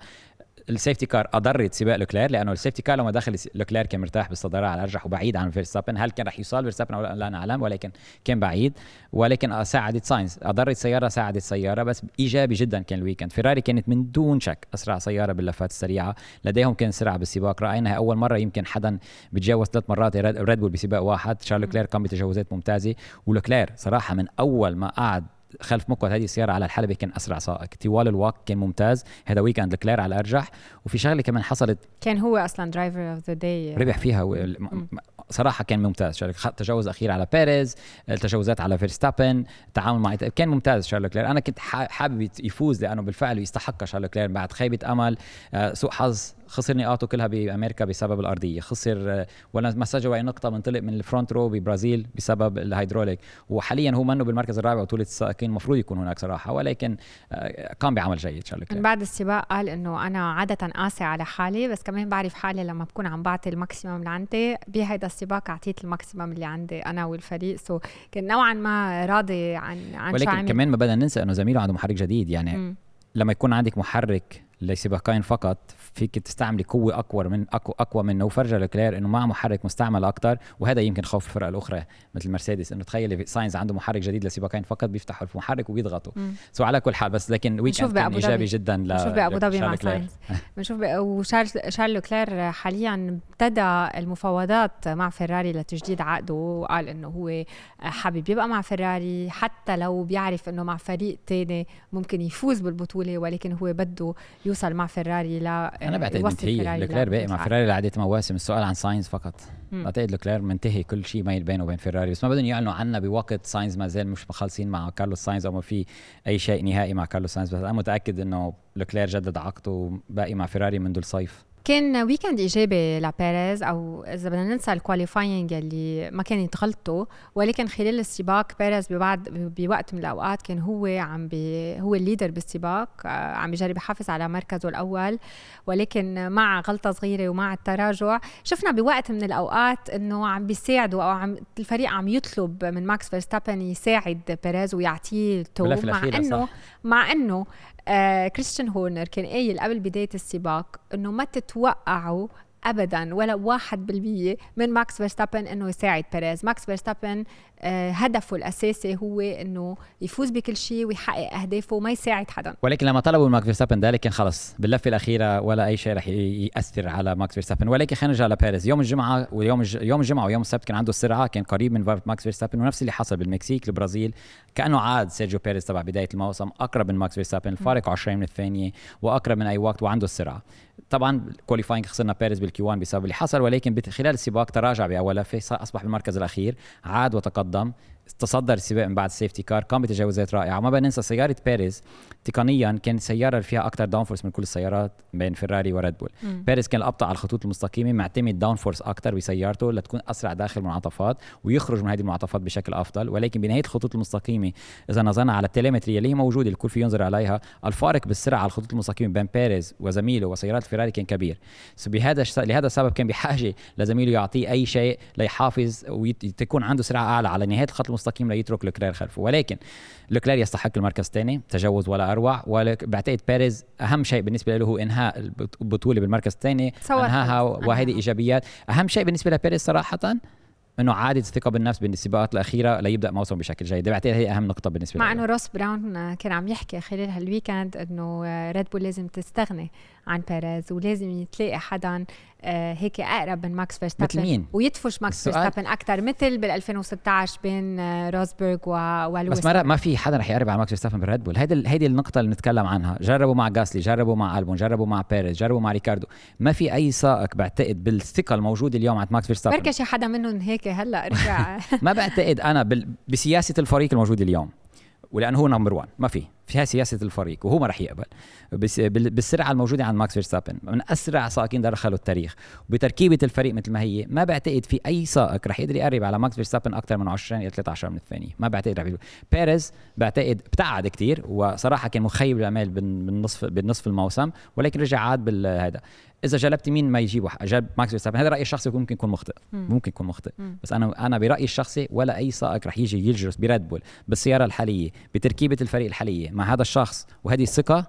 ال safety car أضرت سباق لوكلير لأنه ال safety car لما دخل لوكلير كان مرتاح بالصداره على الارجح وبعيد عن فيرستابن. هل كان رح يوصل فيرستابن أو لا؟ نعلم ولكن كان بعيد. ولكن ساعدت ساينز. أضرت سيارة ساعدت سيارة بس إيجابي جدا كان ال weekend فيراري كانت من دون شك أسرع سيارة باللفات السريعة. لديهم كان سرعه بالسباق. رايناها أول مرة يمكن حدا بتجاوز ثلاث مرات ريد بول بسباق واحد. شارل لوكلير كان بتجاوزات ممتازة. ولوكلير صراحة من أول ما قعد خلف مقود هذه السيارة على الحلبة كان أسرع سائق طوال الوقت كان ممتاز. هذا weekend لوكلير على الأرجح. وفي شغلة كمان حصلت كان هو أصلا driver of the day ربح فيها صراحة كان ممتاز. تجاوز أخير على بيريز التجاوزات على فيرستابن التعامل مع كان ممتاز شارل لوكلير أنا كنت حابب يفوز لأنه بالفعل يستحق شارل لوكلير بعد خيبة أمل. آه، سوء حظ خسر نقاطه كلها بأمريكا بسبب الأرضية. خسر ولا ما سجل اي نقطة من طلع من ال front row ببرازيل بسبب الهيدروليك. وحاليا هو منه بالمركز الرابع بطولة السائقين المفروض يكون هناك صراحة. ولكن آه، قام بعمل جيد شارل من بعد السباق قال إنه أنا عادة قاسي على حالي بس كمان بعرف حالي لما بكون عم بعطي ال maximum اللي عندي. بهيدا السباق أعطيت ال maximum اللي عندي أنا والفريق. so كان نوعا ما راضي عن عن ولكن كمان ما بدنا ننسى إنه زميله عنده محرك جديد. يعني م. لما يكون عندك محرك لسباقين فقط فيك تستعملي قوة أقوى من اقوى, أقوى منه. وفرجة لكلير إنه مع محرك مستعمل أكثر وهذا يمكن خوف الفرق الأخرى مثل مرسيدس. إنه تخيلي ساينز عنده محرك جديد لسباقين فقط بيفتحوا المحرك وبيضغطوا. so على كل حال بس لكن weekend كان إيجابي جدا ل بنشوف بأبو ظبي مع ساينز بنشوف وشارل لوكلير حاليا ابتدى المفاوضات مع فيراري لتجديد عقده وقال إنه هو حابب يبقى مع فيراري. حتى لو بيعرف إنه مع فريق تاني ممكن يفوز بالبطولة ولكن هو بده يوصل مع فيراري ل أنا بعتقد منتهي لوكلير باقي مع فيراري لعدة مواسم السؤال عن ساينز فقط. بعتقد لوكلير منتهي كل شيء ما بينه وبين فيراري. بس ما بدهم يعلنوا عنا بوقت ساينز ما زال مش مخلصين مع كارلوس ساينز أو ما في أي شيء نهائي مع كارلوس ساينز. بس أنا متأكد إنه لوكلير جدد عقده باقي مع فيراري منذ الصيف. كان weekend إيجابي لبيريز أو إذا بدنا ننسى ال qualifying اللي ما كان يتغلطوا ولكن خلال السباق بيريز ببعض بوقت من الأوقات كان هو عم بي هو الليدر بالسباق آه، عم بيجرب يحافظ على مركزه الأول ولكن مع غلطة صغيرة ومع التراجع شفنا بوقت من الأوقات إنه عم بيساعدوا أو عم الفريق عم يطلب من ماكس فيرستابن يساعد بيريز ويعطيه tow مع انه مع إنه آه كريستيان هورنر كان قايل قبل بداية السباق إنه ما تتوقعوا ابدا ولا واحد بالمية من ماكس فيرستابن إنه يساعد بيريز. ماكس فيرستابن آه، هدفه الأساسي هو إنه يفوز بكل شيء ويحقق أهدافه وما يساعد حدا. ولكن لما طلبوا ماكس فيرستابن ذلك كان خلص باللفة الأخيرة ولا أي شيء رح يأثر على ماكس فيرستابن. ولكن خلينا نرجع لبيريز. يوم الجمعة ويوم يوم الجمعة ويوم السبت كان عنده السرعه كان قريب من ماكس فيرستابن ونفس اللي حصل بالمكسيك البرازيل. كأنه عاد سيرجيو بيريز تبع بداية الموسم أقرب من ماكس فيرستابن الفارق 20 من الثانية وأقرب من أي وقت وعنده السرعه طبعا qualifying خسرنا بيريز بال Q 1 بسبب اللي حصل ولكن خلال السباق تراجع باول لفه أصبح بالمركز الأخير عاد وتقدم. تصدر السباق من بعد ال safety car قام بتجاوزات رائعة. وما بدنا ننسى سيارة بيريز. تقنيا كان السياره اللي فيها أكثر downforce من كل السيارات بين فيراري وريد بول. بيريز كان الأبطأ على الخطوط المستقيمة معتمد downforce أكثر بسيارته لتكون أسرع داخل المنعطفات ويخرج من هذه المنعطفات بشكل أفضل. ولكن بنهاية الخطوط المستقيمة إذا نظرنا على ال telemetry اللي هي موجودة الكل في ينظر عليها الفارق بالسرعة على الخطوط المستقيمة بين بيريز وزميله وسيارات الفيراري كان كبير. بهذا لهذا السبب كان بحاجة لزميله يعطيه أي شيء ليحافظ وتكون عنده سرعة أعلى. على نهاية الخط المستقيم ليترك لوكلير خلفه. ولكن لوكلير يستحق المركز الثاني تجاوز ولا أروع. بعتقد بيريز أهم شيء بالنسبة له هو انهاء البطولة بالمركز الثاني انهاها وهذه إيجابيات. أهم شيء بالنسبة لبيريز صراحة إنه عادة الثقة بالنفس بالسباقات الأخيرة ليبدأ موسم بشكل جيد، بعتقد هي أهم نقطة بالنسبة مع إنه روس براون كان عم يحكي خلال هال weekend إنه ريد بول لازم تستغني عن بيريز ولازم يتلاقي حدا آه، هيك أقرب من ماكس فيرستابن. مثل مين؟ ويدفش ماكس فيرستابن أكثر مثل بال 2016 بين آه، روزبرغ ولويس بس ما, ما في حدا رح يقرب على ماكس فيرستابن بالريد بول هيدي هيدي النقطة اللي بنتكلم عنها. جربوا مع غاسلي جربوا مع ألبون جربوا مع بيريز جربوا مع ريكاردو. ما في أي سائق بعتقد بالثقه الموجوده اليوم عند ماكس فيرستابن. بركي شي حدا منهم هيك هلا رجع. ما بعتقد أنا بسياسة الفريق الموجود اليوم ولأنه هو number 1 ما في. فيها سياسة الفريق وهو ما راح يقبل. بس بالسرعة الموجودة عند ماكس فيرستابن من أسرع سائقين دخلوا التاريخ. وبتركيبة الفريق مثل ما هي ما بعتقد في أي سائق راح يقدر يقرب على ماكس فيرستابن أكثر من 20 إلى 13 من الثانية ما بعتقد راح بيريز بعتقد ابتعد كثير وصراحة كان مخيب الامال بالنصف بالنصف الموسم ولكن رجع عاد بالهذا إذا جلبت مين ما يجيبوا جنب ماكس فيرستابن. هذا رايي الشخصي ممكن يكون مخطئ. ممكن يكون مخطئ. بس أنا أنا برأيي الشخصي ولا أي سائق رح يجي يجلس بريد بول بالسيارة الحالية بتركيبة الفريق الحالية مع هذا الشخص وهذه الثقة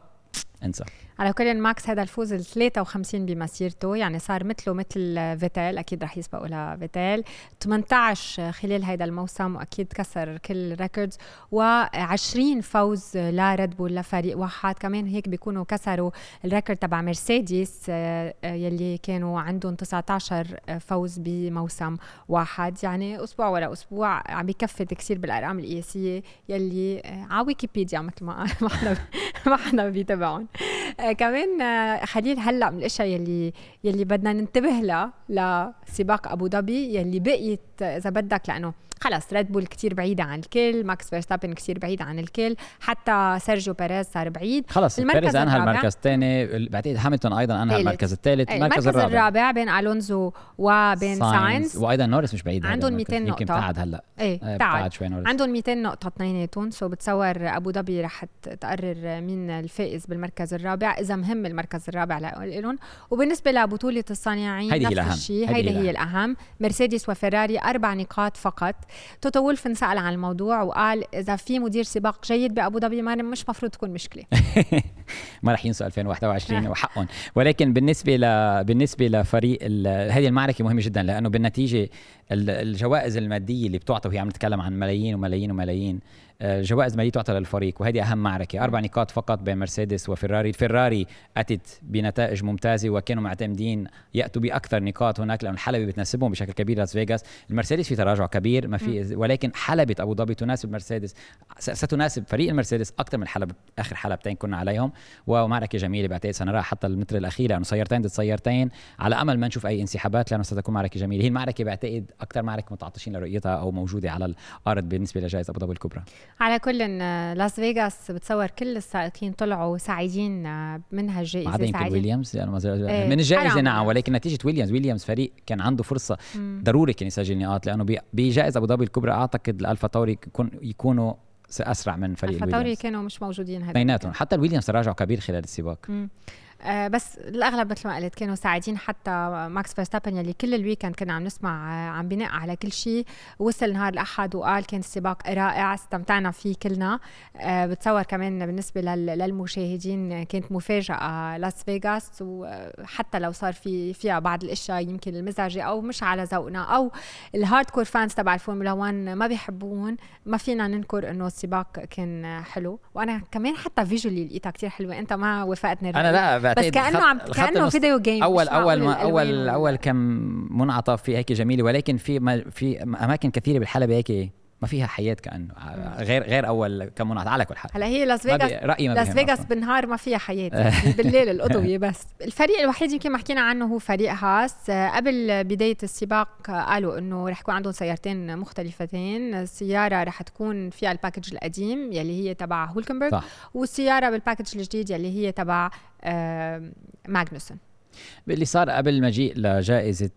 انسى. على كل ماكس هذا الفوز ال 53 بمسيرته يعني صار مثله مثل فيتيل أكيد رح يسبقوا لفيتيل 18 خلال هذا الموسم وأكيد كسر كل records و20 فوز لريد بول لفريق واحد. كمان هيك بيكونوا كسروا ال record تبع مرسيدس آه، آه، يلي كانوا عندهم 19 فوز بموسم واحد. يعني أسبوع ورا أسبوع عم بكفي تكسير بالأرقام القياسية يلي آه، على ويكيبيديا مثل ما ما ما حدا بيتابعهم. آه، كمان آه، خليل هلأ من الأشياء يلي يلي بدنا ننتبه لها لسباق أبو ظبي يلي بقيت إذا بدك لأنه خلص ريد بول كثير بعيدة عن الكل ماكس فيرستابن كثير بعيد عن الكل حتى سيرجيو بيريز صار بعيد. خلص بيريز أنهى المركز الثاني بعتقد هاملتون أيضا أنهى المركز الثالث المركز الرابع. الرابع بين ألونزو وبين ساينز. وأيضا نورس مش بعيد عندهم 200 نقطة يمكن ابتعد هلأ. إيه ابتعد شوي نورس. عندهم 200 نقطة اثنيناتهم so بتصور أبو ظبي رح تقرر مين الفائز بالمركز الرابع إذا مهم المركز الرابع لهم. وبالنسبة لبطولة الصانعين نفس الشيء هيدي هي الأهم. مرسيدس وفيراري أربع نقاط فقط. توتو وولف انسأل عن الموضوع وقال إذا في مدير سباق جيد بأبو ظبي ما مش مفروض تكون مشكلة. ما راح ينسوا 2021 وحقهم. ولكن بالنسبة ل... بالنسبة لفريق ال... هذه المعركة مهمة جدا لأنه بالنتيجة الجوائز المادية اللي بتعطى وهي عم نتكلم عن ملايين وملايين وملايين جوائز ماليه تعطى للفريق وهذه أهم معركة. أربع نقاط فقط بين مرسيدس وفيراري. فيراري أتت بنتائج ممتازة وكانوا معتمدين يأتوا بأكثر نقاط هناك لأن الحلبة بتناسبهم بشكل كبير. لاس فيغاس المرسيدس في تراجع كبير ما في ولكن حلبة أبو ظبي تناسب مرسيدس ستناسب فريق المرسيدس أكثر من حلب آخر حلبتين كنا عليهم. ومعركة جميلة بعتقد سنراها حتى المتر الأخير لأنه سيارتين ضد سيارتين على أمل ما نشوف أي انسحابات لأنه ستكون معركة جميلة. هي المعركة بعتقد أكثر معركة متعطشين لرؤيتها أو موجودة على الأرض بالنسبة لجائزة أبو ظبي الكبرى؟ على كل لاس فيغاس بتصور كل السائقين طلعوا سعيدين منها الجائزة ما عدا يمكن ويليامز يعني من الجائزة نعم ولكن نتيجة ويليامز ويليامز فريق كان عنده فرصة مم. ضروري كان يسجل نقاط لأنه بجائزة أبو ظبي الكبرى أعتقد الالفا توري يكون يكونوا اسرع من فريق ألفا كانوا مش موجودين بيناتهم. حتى الويليامز تراجع كبير خلال السباق. مم. آه بس الأغلب مثل ما قلت كانوا سعيدين حتى ماكس فيرستابن يلي كل ال weekend كنا عم نسمع آه عم بناء على كل شيء وصل نهار الأحد وقال كان السباق رائع استمتعنا فيه كلنا. آه بتصور كمان بالنسبة للمشاهدين كانت مفاجأة لاس فيغاس. وحتى لو صار في فيها بعض الأشياء يمكن المزعجه أو مش على ذوقنا أو ال hardcore fans تبع الفورمولا 1 ما بيحبون ما فينا ننكر إنه السباق كان حلو. وأنا كمان حتى visually لقيتها كثير حلوة. أنت ما وافقتني أنا لا بس كأنه عم كأنه video game اول أول ما اول أول كم منعطف في هيك جميله ولكن في في أماكن كثيرة بالحلبة هيك ما فيها حياة كأنه غير غير أول كم منعطف على كل حال. هلا هي لاس فيغاس رأيي لاس فيغاس بالنهار ما فيها حياة يعني بالليل الاضويه بس. الفريق الوحيد يمكن ما حكينا عنه هو فريق هاس. قبل بداية السباق قالوا إنه رح يكون عندهم سيارتين مختلفتين. السيارة رح تكون فيها ال package القديم يلي هي تبع هولكنبرغ والسيارة بال package الجديد يلي هي تبع ماغنوسون اللي صار قبل مجيء لجائزة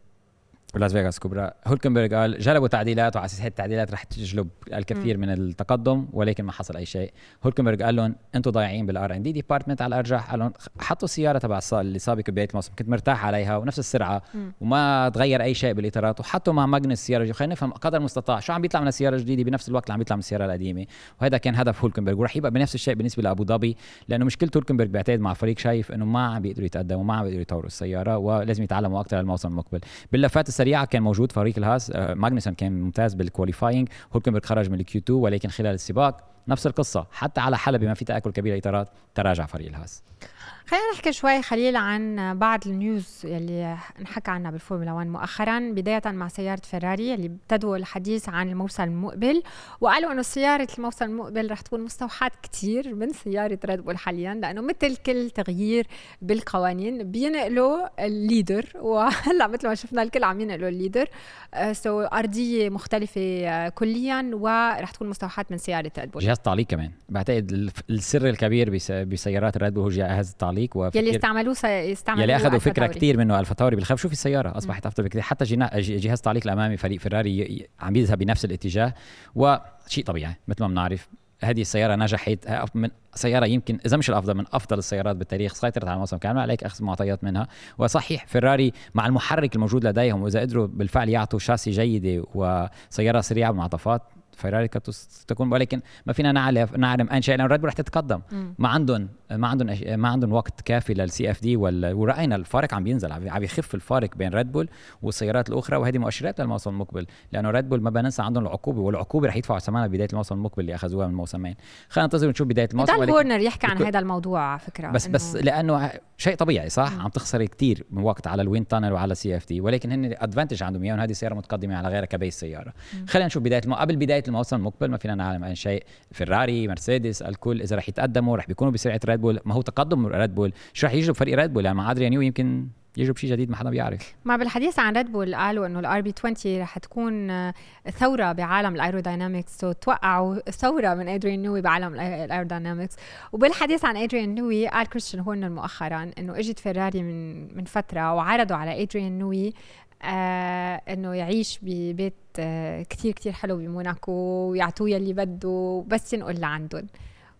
ولاس فيغاس كبرى. هولكنبرغ قال جلبوا تعديلات وعلى أساس هي التعديلات رح تجلب الكثير م. من التقدم ولكن ما حصل أي شيء. هولكنبرغ قال لهم أنتم ضايعين بال R&D department على الأرجح. قال لهم حطوا السيارة تبع اللي سابق بداية الموسم كنت مرتاح عليها ونفس السرعة م. وما تغير أي شيء بالإطارات وحطوا مع ماجنس السياره خلينا نفهم قدر المستطاع شو عم بيطلع من السيارة الجديدة بنفس الوقت اللي عم بيطلع من السيارة القديمة؟ وهذا كان هدف هولكنبرغ ورح يبقى بنفس الشيء بالنسبة لأبو ظبي لأنه مشكلة هولكنبرغ بيعتمد مع فريق شايف إنه ما عم بيقدروا يتقدموا ما عم بيقدروا يطوروا السيارة ولازم يتعلموا أكثر الموسم المقبل. باللفات السريعه كان موجود فريق الهاس آه، ماجنسون كان ممتاز بال qualifying هولكنبرغ خرج من ال Q2 ولكن خلال السباق نفس القصة. حتى على حلبة ما في تأكل كبير الاطارات تراجع فريق الهاس. خلينا نحكي شوي خليل عن بعض ال news اللي انحكى عنها بالفورمولا 1 مؤخرا بداية مع سيارة فيراري اللي ابتدوا الحديث عن الموسم المقبل وقالوا إنه سيارة الموسم المقبل رح تكون مستوحاة كثير من سيارة ريد بول حاليا لأنه مثل كل تغيير بالقوانين بينقلوا ال leader وهلأ مثل ما شفنا الكل عم ينقلوا ال leader so uh, so أرضية مختلفة uh, كليا ورح تكون مستوحاة من سيارة ريد بول جهاز تعليق كمان. بعتقد السر الكبير بسيارات ريد بول هو جهاز التعليق. تعليق وفكر يلي استعملوه يستعملوا يلي أخذوا فكرة كثير منه ألفا تاوري بالخف شوف السيارة؟ أصبحت افضل بكثير حتى جهاز التعليق الأمامي فريق فيراري عم يذهب بنفس الاتجاه وشيء طبيعي مثل ما بنعرف. هذه السيارة نجحت. من سيارة يمكن إذا مش الأفضل من أفضل السيارات بالتاريخ. سيطرت على الموسم كامل. عليك أخذ معطيات منها. وصحيح فيراري مع المحرك الموجود لديهم وإذا قدروا بالفعل يعطوا chassis جيدة وسيارة سريعة بمنعطفات فيراري كانت تكون ولكن ما فينا نعرف نعلم اي شيء لأن ريد بول رح تتقدم. ما عندهم ما عندهم ما عندهم وقت كافي لل CFD ورأينا الفارق عم بينزل. عم يخف الفارق بين ريد بول والسيارات الأخرى وهذه مؤشرات للموسم المقبل. لأنه ريد بول ما بننسى عندهم العقوبة والعقوبة رح يدفعوا ثمنها بداية الموسم المقبل اللي أخذوها من موسمين. خلينا ننتظر ونشوف بداية الموسم. ولكن هورنر يحكي عن هذا الموضوع على فكرة بس بس لأنه شيء طبيعي صح؟ مم. عم تخسري كثير من وقت على ال wind tunnel وعلى CFD ولكن هن advantage عندهم إياهم. هذه السياره متقدمة على غيرها ك base سيارة. خلينا نشوف بداية. قبل بداية الموسم المقبل ما فينا نعلم عن شيء. فيراري مرسيدس الكل إذا رح يتقدموا رح بيكونوا بسرعة ريد بول ما هو تقدم ريد بول شو رح يجرب فريق ريد بول يعني مع ادريان يمكن يجرب شيء جديد ما حدا بيعرف. ما بالحديث عن ريد بول قالوا إنه ال RB 20 رح تكون ثورة بعالم ال aerodynamics. وتوقعوا ثورة من ادريان نيوي بعالم ال aerodynamics. وبالحديث عن ادريان نيوي قال كريستيان هورنر مؤخرا إنه إجت فيراري من من فترة وعرضوا على ادريان نيوي آه إنه يعيش ببيت آه كثير كثير حلو بموناكو ويعطوه يلي بده بس ينقل لعندهم.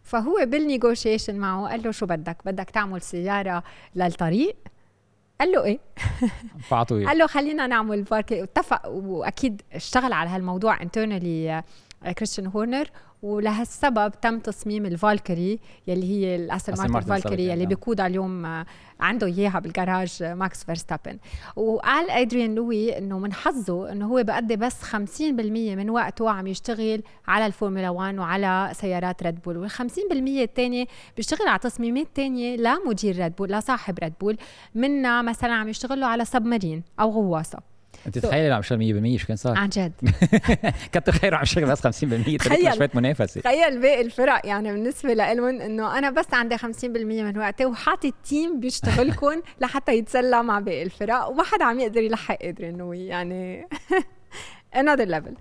فهو بال negotiation معه قال له شو بدك؟ بدك تعمل سيارة للطريق؟ قال له إيه. فعطوه قال له خلينا نعمل باركي اتفق وأكيد اشتغل على هالموضوع internally كريستيان هورنر ولهالسبب تم تصميم الفالكري يلي هي الاستون مارتن الفالكري يلي بيقودها اليوم آه، عنده إياها بالجراج آه، ماكس فيرستابن. وقال أدريان نيوي إنه من حظه إنه هو بقضي بس 50% من وقته عم يشتغل على الفورمولا 1 وعلى سيارات ريد بول وال 50% الثانية بيشتغل على تصميمات ثانية لمدير ريد بول لصاحب ريد بول منها مثلا عم يشتغل له على submarine أو غواصة. أنت تخيلي لو عم يشتغل 100% شو كان صار؟ عن جد. كنت خير عم يشتغل بس 50% تخيل. شوية منافسة. تخيل باقي الفرق يعني بالنسبة لهم إنه أنا بس عندي 50% من وقتي وحاطط team بيشتغلكم لحتى يتسلى مع باقي الفرق وما حدا عم يقدر يلحق ادريان نيوي يعني another level.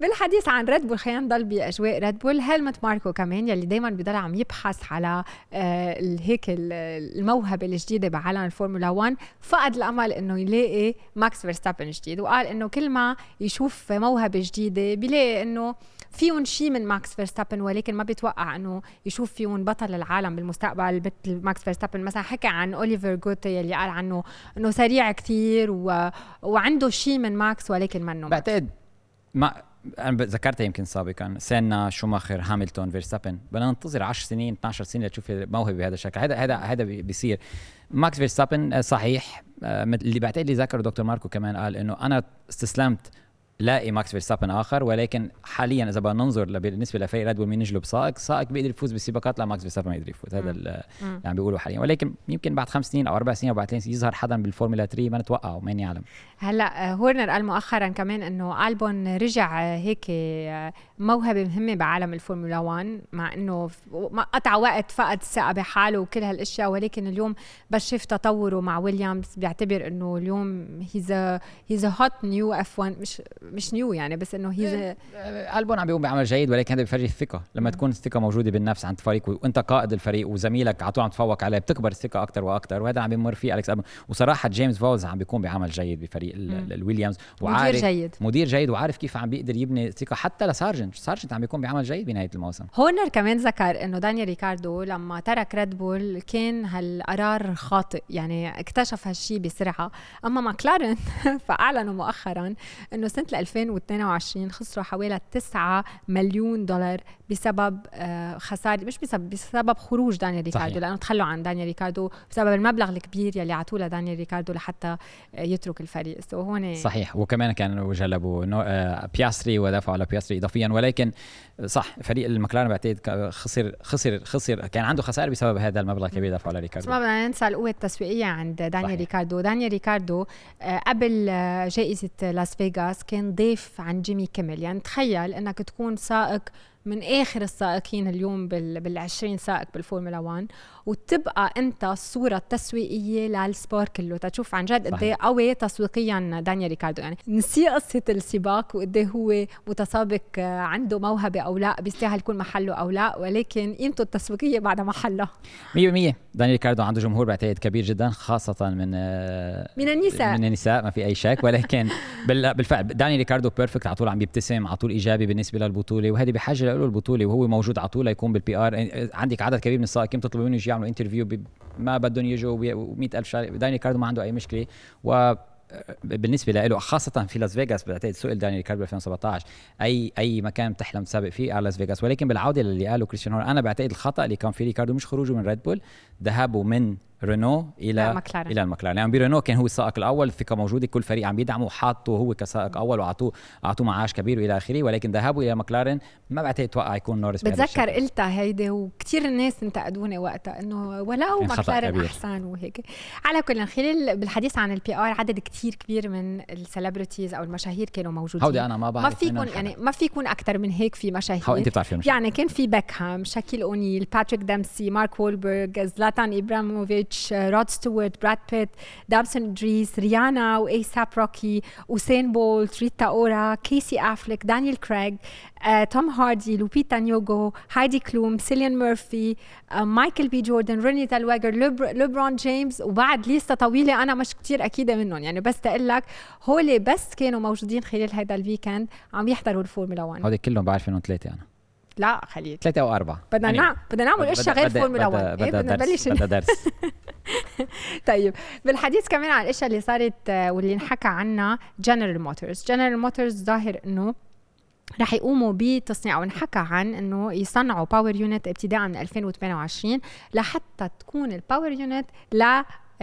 بالحديث عن ريد بول خلينا نضل بأجواء ريد بول هيلموت ماركو كمان يلي دائما بضل عم يبحث على آه هيك الموهبة الجديدة بعالم الفورمولا 1 فقد الأمل إنه يلاقي ماكس فيرستابن جديد وقال إنه كل ما يشوف موهبة جديدة بيلاقي إنه فيهم شيء من ماكس فيرستابن ولكن ما بيتوقع إنه يشوف فيهم بطل العالم بالمستقبل مثل ماكس فيرستابن. مثلا حكى عن اوليفر جوتي يلي قال عنه إنه سريع كثير و... وعنده شيء من ماكس ولكن منه بعتقد ما أنا ذكرتها يمكن سابقا. سينا، شوماخر هاملتون فيرستابن. بدنا ننتظر 10 سنين 12 سنة لتشوف موهبة بهذا الشكل. هذا هذا هذا بيصير. ماكس فيرستابن صحيح. آه، اللي بعتقد اللي ذكره دكتور ماركو كمان قال إنه أنا استسلمت لاقي ماكس فيرستابن آخر ولكن حاليا إذا بدنا ننظر بالنسبة لفريق ريد بول مين يجلب سائق سائق بيقدر يفوز بالسباقات لا ماكس فيرستابن ما يقدر يفوز. هذا اللي عم بيقولوا حاليا. ولكن يمكن بعد خمس سنين أو أربع سنين أو بعد ثلاث سنين يظهر حدا بالفورمولا 3 ما نتوقعه مين يعلم هلأ آه، هورنر قال مؤخرا كمان إنه ألبون رجع آه، هيك آه، موهبة مهمة بعالم الفورمولا 1 مع إنه قطع وقت فقد الثقه بحاله وكل هالأشياء ولكن اليوم بس شاف تطوره مع ويليامز بيعتبر إنه اليوم he's he's hot new F1 مش مش new يعني بس إنه he's a، ألبون عم بيقوم بعمل جيد ولكن هذا بيفرجي الثقة. لما تكون الثقة موجودة بالنفس عند فريق وأنت قائد الفريق وزميلك على طول عم تفوق عليه بتكبر الثقة أكثر وأكثر وهذا عم بيمر فيه أليكس وصراحة جيمس فولز عم بيكون بعمل جيد بفريق الويليامز. وعارف مدير جيد. مدير جيد وعارف كيف عم بيقدر يبني ثقه حتى لسارجنت. سارجنت عم بيكون بعمل جيد بنهاية الموسم. هورنر كمان ذكر إنه دانيال ريكاردو لما ترك ريد بول كان هالقرار خاطئ يعني اكتشف هالشيء بسرعة. أما ماكلارن فأعلنوا مؤخرا إنه سنة 2022 خسروا حوالي 9 مليون دولار بسبب آه، خسارة مش بسبب بسبب خروج دانيال ريكاردو لأنه تخلوا عن دانيال ريكاردو بسبب المبلغ الكبير يلي عطوه لدانيال ريكاردو لحتى يترك الفريق. so هون صحيح. وكمان كانوا جلبوا آه، بياستري ودافعوا على بياستري اضافيا ولكن صح فريق المكلارن بعتقد خسر خسر خسر كان عنده خسائر بسبب هذا المبلغ الكبير دفعه على ريكاردو. ما بدنا ننسى القوة التسويقية عند دانيال. ريكاردو. دانيال ريكاردو آه، قبل جائزة لاس فيغاس كان ضيف عن جيمي كيمل يعني تخيل إنك تكون سائق من آخر السائقين اليوم بال 20 سائق بالفورمولا 1 وتبقى أنت الصورة التسويقيه لل sport كله. تشوف عن جد قد إيه قوي تسويقيا دانيال ريكاردو. يعني نسي قصة السباق وقد إيه هو متسابق عنده موهبة أو لا بيستاهل يكون محله أو لا ولكن قيمته التسويقية بعدها محلها 100% دانيال ريكاردو عنده جمهور بعتقد كبير جدا خاصة من من النساء. من النساء ما في أي شك ولكن بالفعل دانيال ريكاردو perfect على طول عم يبتسم على طول إيجابي بالنسبة للبطولة وهذه بحاجة له البطولة وهو موجود على طول يكون بال PR عندك عدد كبير من السائقين بتطلبوا منه يجي يعملوا interview ما بدهم يجوا و ألف شهر دانيال ريكاردو ما عنده أي مشكلة و بالنسبة له خاصة في لاس فيغاس بعتقد سئل دانيال ريكاردو 2017 أي أي مكان تحلم تسابق فيه على لاس فيغاس ولكن بالعودة اللي قاله كريستيان أنا بعتقد الخطأ اللي كان في ريكاردو مش خروجه من ريد بول ذهابه من رينو إلى. إلى المكلارن يعني برينو كان هو السائق الأول الثقة موجودة كل فريق عم يدعمه حاطه هو كسائق أول وأعطوه أعطوه معاش كبير وإلى آخره. ولكن ذهابه إلى مكلارن ما بعتقد أتوقع يكون نورس بتذكر قلتها هيدي وكثير الناس انتقدوني وقتها إنه ولو مكلارن احسن وهيك. على كل خلال بالحديث عن ال PR عدد كثير كبير من ال celebrities أو المشاهير كانوا موجودين. هودي أنا ما بعرف ما فيكم يعني ما فيكم أكثر من هيك في مشاهير. أنت بتعرفي يعني كان في بيكهام شاكيل اونيل باتريك ديمبسي مارك وولبرغ زلاتان ابراهيموفيتش رود ستوارت براد بيت إدريس ريانا وايساب روكي ويوسين بولت ريتا اورا كيسي افليك دانيال كريغ توم هاردي لوبيتا نيوغو هايدي كلوم سيليان ميرفي مايكل بي جوردن روني تالويجر ليبرون جيمس وبعد lista طويلة أنا مش كتير أكيدة منهم. يعني بس تقول لك هول بس كانوا موجودين خلال هذا ال weekend عم يحضروا الفورمولا 1 هذول كلهم بعرف إنهم ثلاثة أنا. لا خليل ثلاثة أو أربعة بدنا يعني نعم بدنا نعمل اشياء غير فورمولا 1 بدنا نبلش بدنا درس. طيب بالحديث كمان عن الإشياء اللي صارت آه، واللي انحكى عنها جنرال موتورز جنرال موتورز ظاهر إنه رح يقوموا بتصنيع أو انحكى عن إنه يصنعوا power unit ابتداء من 2028 لحتى تكون ال power unit ل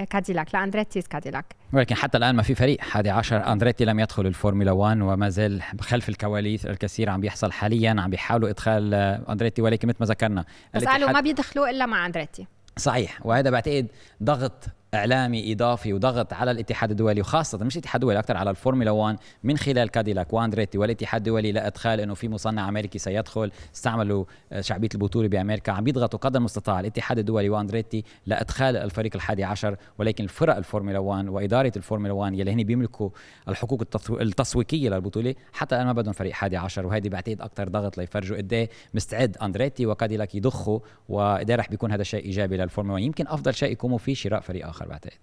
كاديلاك ل Andretti's كاديلاك ولكن حتى الآن ما في فريق. 11 اندريتي لم يدخل الفورمولا 1 وما زال خلف الكواليس الكثير عم بيحصل حاليا عم بيحاولوا إدخال اندريتي ولكن مثل ما ذكرنا. بس قالوا ما بيدخلوا إلا مع اندريتي صحيح. وهذا بعتقد ضغط إعلامي إضافي وضغط على الاتحاد الدولي وخاصة مش الاتحاد الدولي أكثر على الفورمولا 1 من خلال كاديلاك واندريتي. والاتحاد الدولي لادخال إنه في مصنع أمريكي سيدخل استعملوا آه، شعبية البطولة بأمريكا عم بيضغطوا قدر المستطاع. الاتحاد الدولي واندريتي لادخال الفريق الحادي عشر ولكن فرق الفورمولا 1 وإدارة الفورمولا 1 يلي هن بيملكوا الحقوق التسويقية للبطولة. حتى الان ما بدهم فريق حادي عشر وهذه بعتقد أكثر ضغط ليفرجوا قد إيه مستعد أندريتي وكاديلاك يضخوا وقد رح بيكون هذا شيء إيجابي للفورمولا 1 يمكن أفضل شيء يقوموا فيه شراء فريق آخر. بعتقد.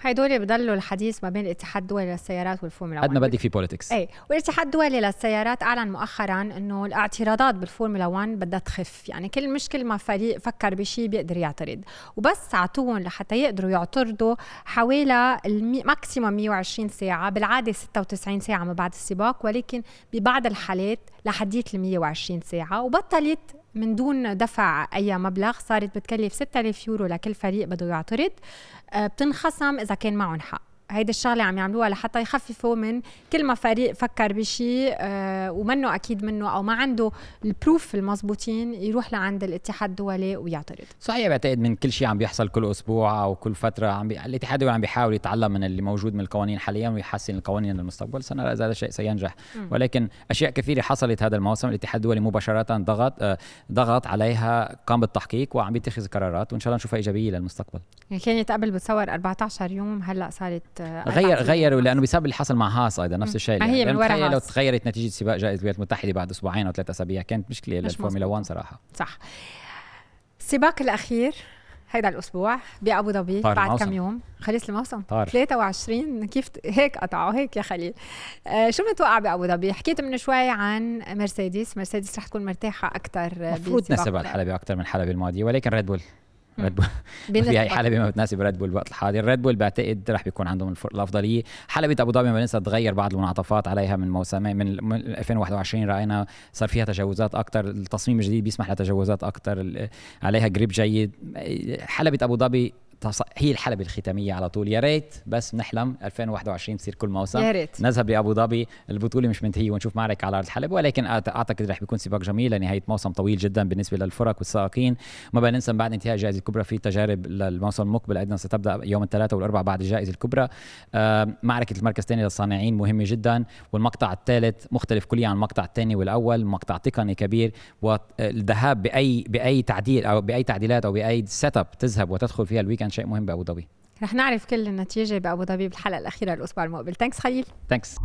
هيدول بضلوا الحديث ما بين الاتحاد الدولي للسيارات والفورمولا 1 قد ما بدي في politics اي والاتحاد الدولي للسيارات أعلن مؤخرا إنه الاعتراضات بالفورمولا 1 بدها تخف. يعني كل مش كل ما فريق فكر بشيء بيقدر يعترض. وبس اعطوهم لحتى يقدروا يعترضوا حوالي maximum 120 ساعة بالعادة 96 ساعة ما بعد السباق ولكن ببعض الحالات لحديت ال 120 ساعة. وبطلت من دون دفع أي مبلغ صارت بتكلف 6000 يورو لكل فريق بده يعترض. آه، بتنخصم إذا كان معهم حق. هيدي الشغلة عم يعملوها لحتى يخففوا من كل ما فريق فكر بشيء آه ومنه أكيد منه أو ما عنده البروف المضبوطين يروح لعند الاتحاد الدولي ويعترض. صحيح بعتقد من كل شيء عم بيحصل كل أسبوع أو كل فترة عم بي... الاتحاد الدولي عم بيحاول يتعلم من اللي موجود من القوانين حاليا ويحسن القوانين للمستقبل. سنرى اذا هذا الشيء سينجح. م. ولكن أشياء كثيرة حصلت هذا الموسم. الاتحاد الدولي مباشرة ضغط آه ضغط عليها قام بالتحقيق وعم بيتخذ قرارات وإن شاء الله نشوفها إيجابية للمستقبل. كانت قبل بتصور 14 يوم هلأ صارت غير غيروا لأنه بسبب اللي حصل مع هاس أيضا نفس الشيء. ما هي من ورا لو تغيرت نتيجة سباق جائزة الولايات المتحده بعد أسبوعين أو ثلاث أسابيع. كانت مشكلة للفورمولا 1 صراحة. صح. السباق الأخير هيدا الأسبوع بأبو ظبي بعد كم يوم؟ خلص الموسم. طار. 23 كيف هيك قطعوا هيك يا خليل. آه شو متوقع بأبو ظبي؟ حكيت من شوي عن مرسيدس. مرسيدس رح تكون مرتاحة أكثر المفروض تناسب الحلبة أكثر من الحلبة الماضية ولكن Red Bull Red Bull في هي حلبة ما بتناسب Red Bull بالوقت الحاضر. Red Bull بعتقد رح بيكون عندهم الأفضلية. حلبة أبو ظبي ما بننسى تغير بعض المنعطفات عليها من موسمين من 2021 رأينا صار فيها تجاوزات أكثر التصميم الجديد بيسمح لتجاوزات أكثر عليها grip جيد. حلبة أبو ظبي هي الحلبة الختامية على طول. يا ريت بس نحلم 2021 تصير كل موسم. يا ريت. نذهب لأبو ظبي. البطولة مش منتهية ونشوف معركة على أرض الحلبة ولكن أعتقد رح بيكون سباق جميل لنهاية موسم طويل جدا بالنسبة للفرق والسائقين. ما بقى ننسى بعد انتهاء الجائزة الكبرى في تجارب للموسم المقبل. أيضا ستبدأ يوم الثلاثاء والأربعاء بعد الجائزة الكبرى. معركة المركز الثاني للصانعين مهمة جدا والمقطع الثالث مختلف كليا عن المقطع الثاني والأول. مقطع تقني كبير والذهاب بأي بأي تعديل أو بأي تعديلات أو بأي set up تذهب وتدخل فيها ال weekend شيء مهم بأبو ظبي. رح نعرف كل النتيجة بأبو ظبي بالحلقة الأخيرة الأسبوع المقبل. Thanks خليل. Thanks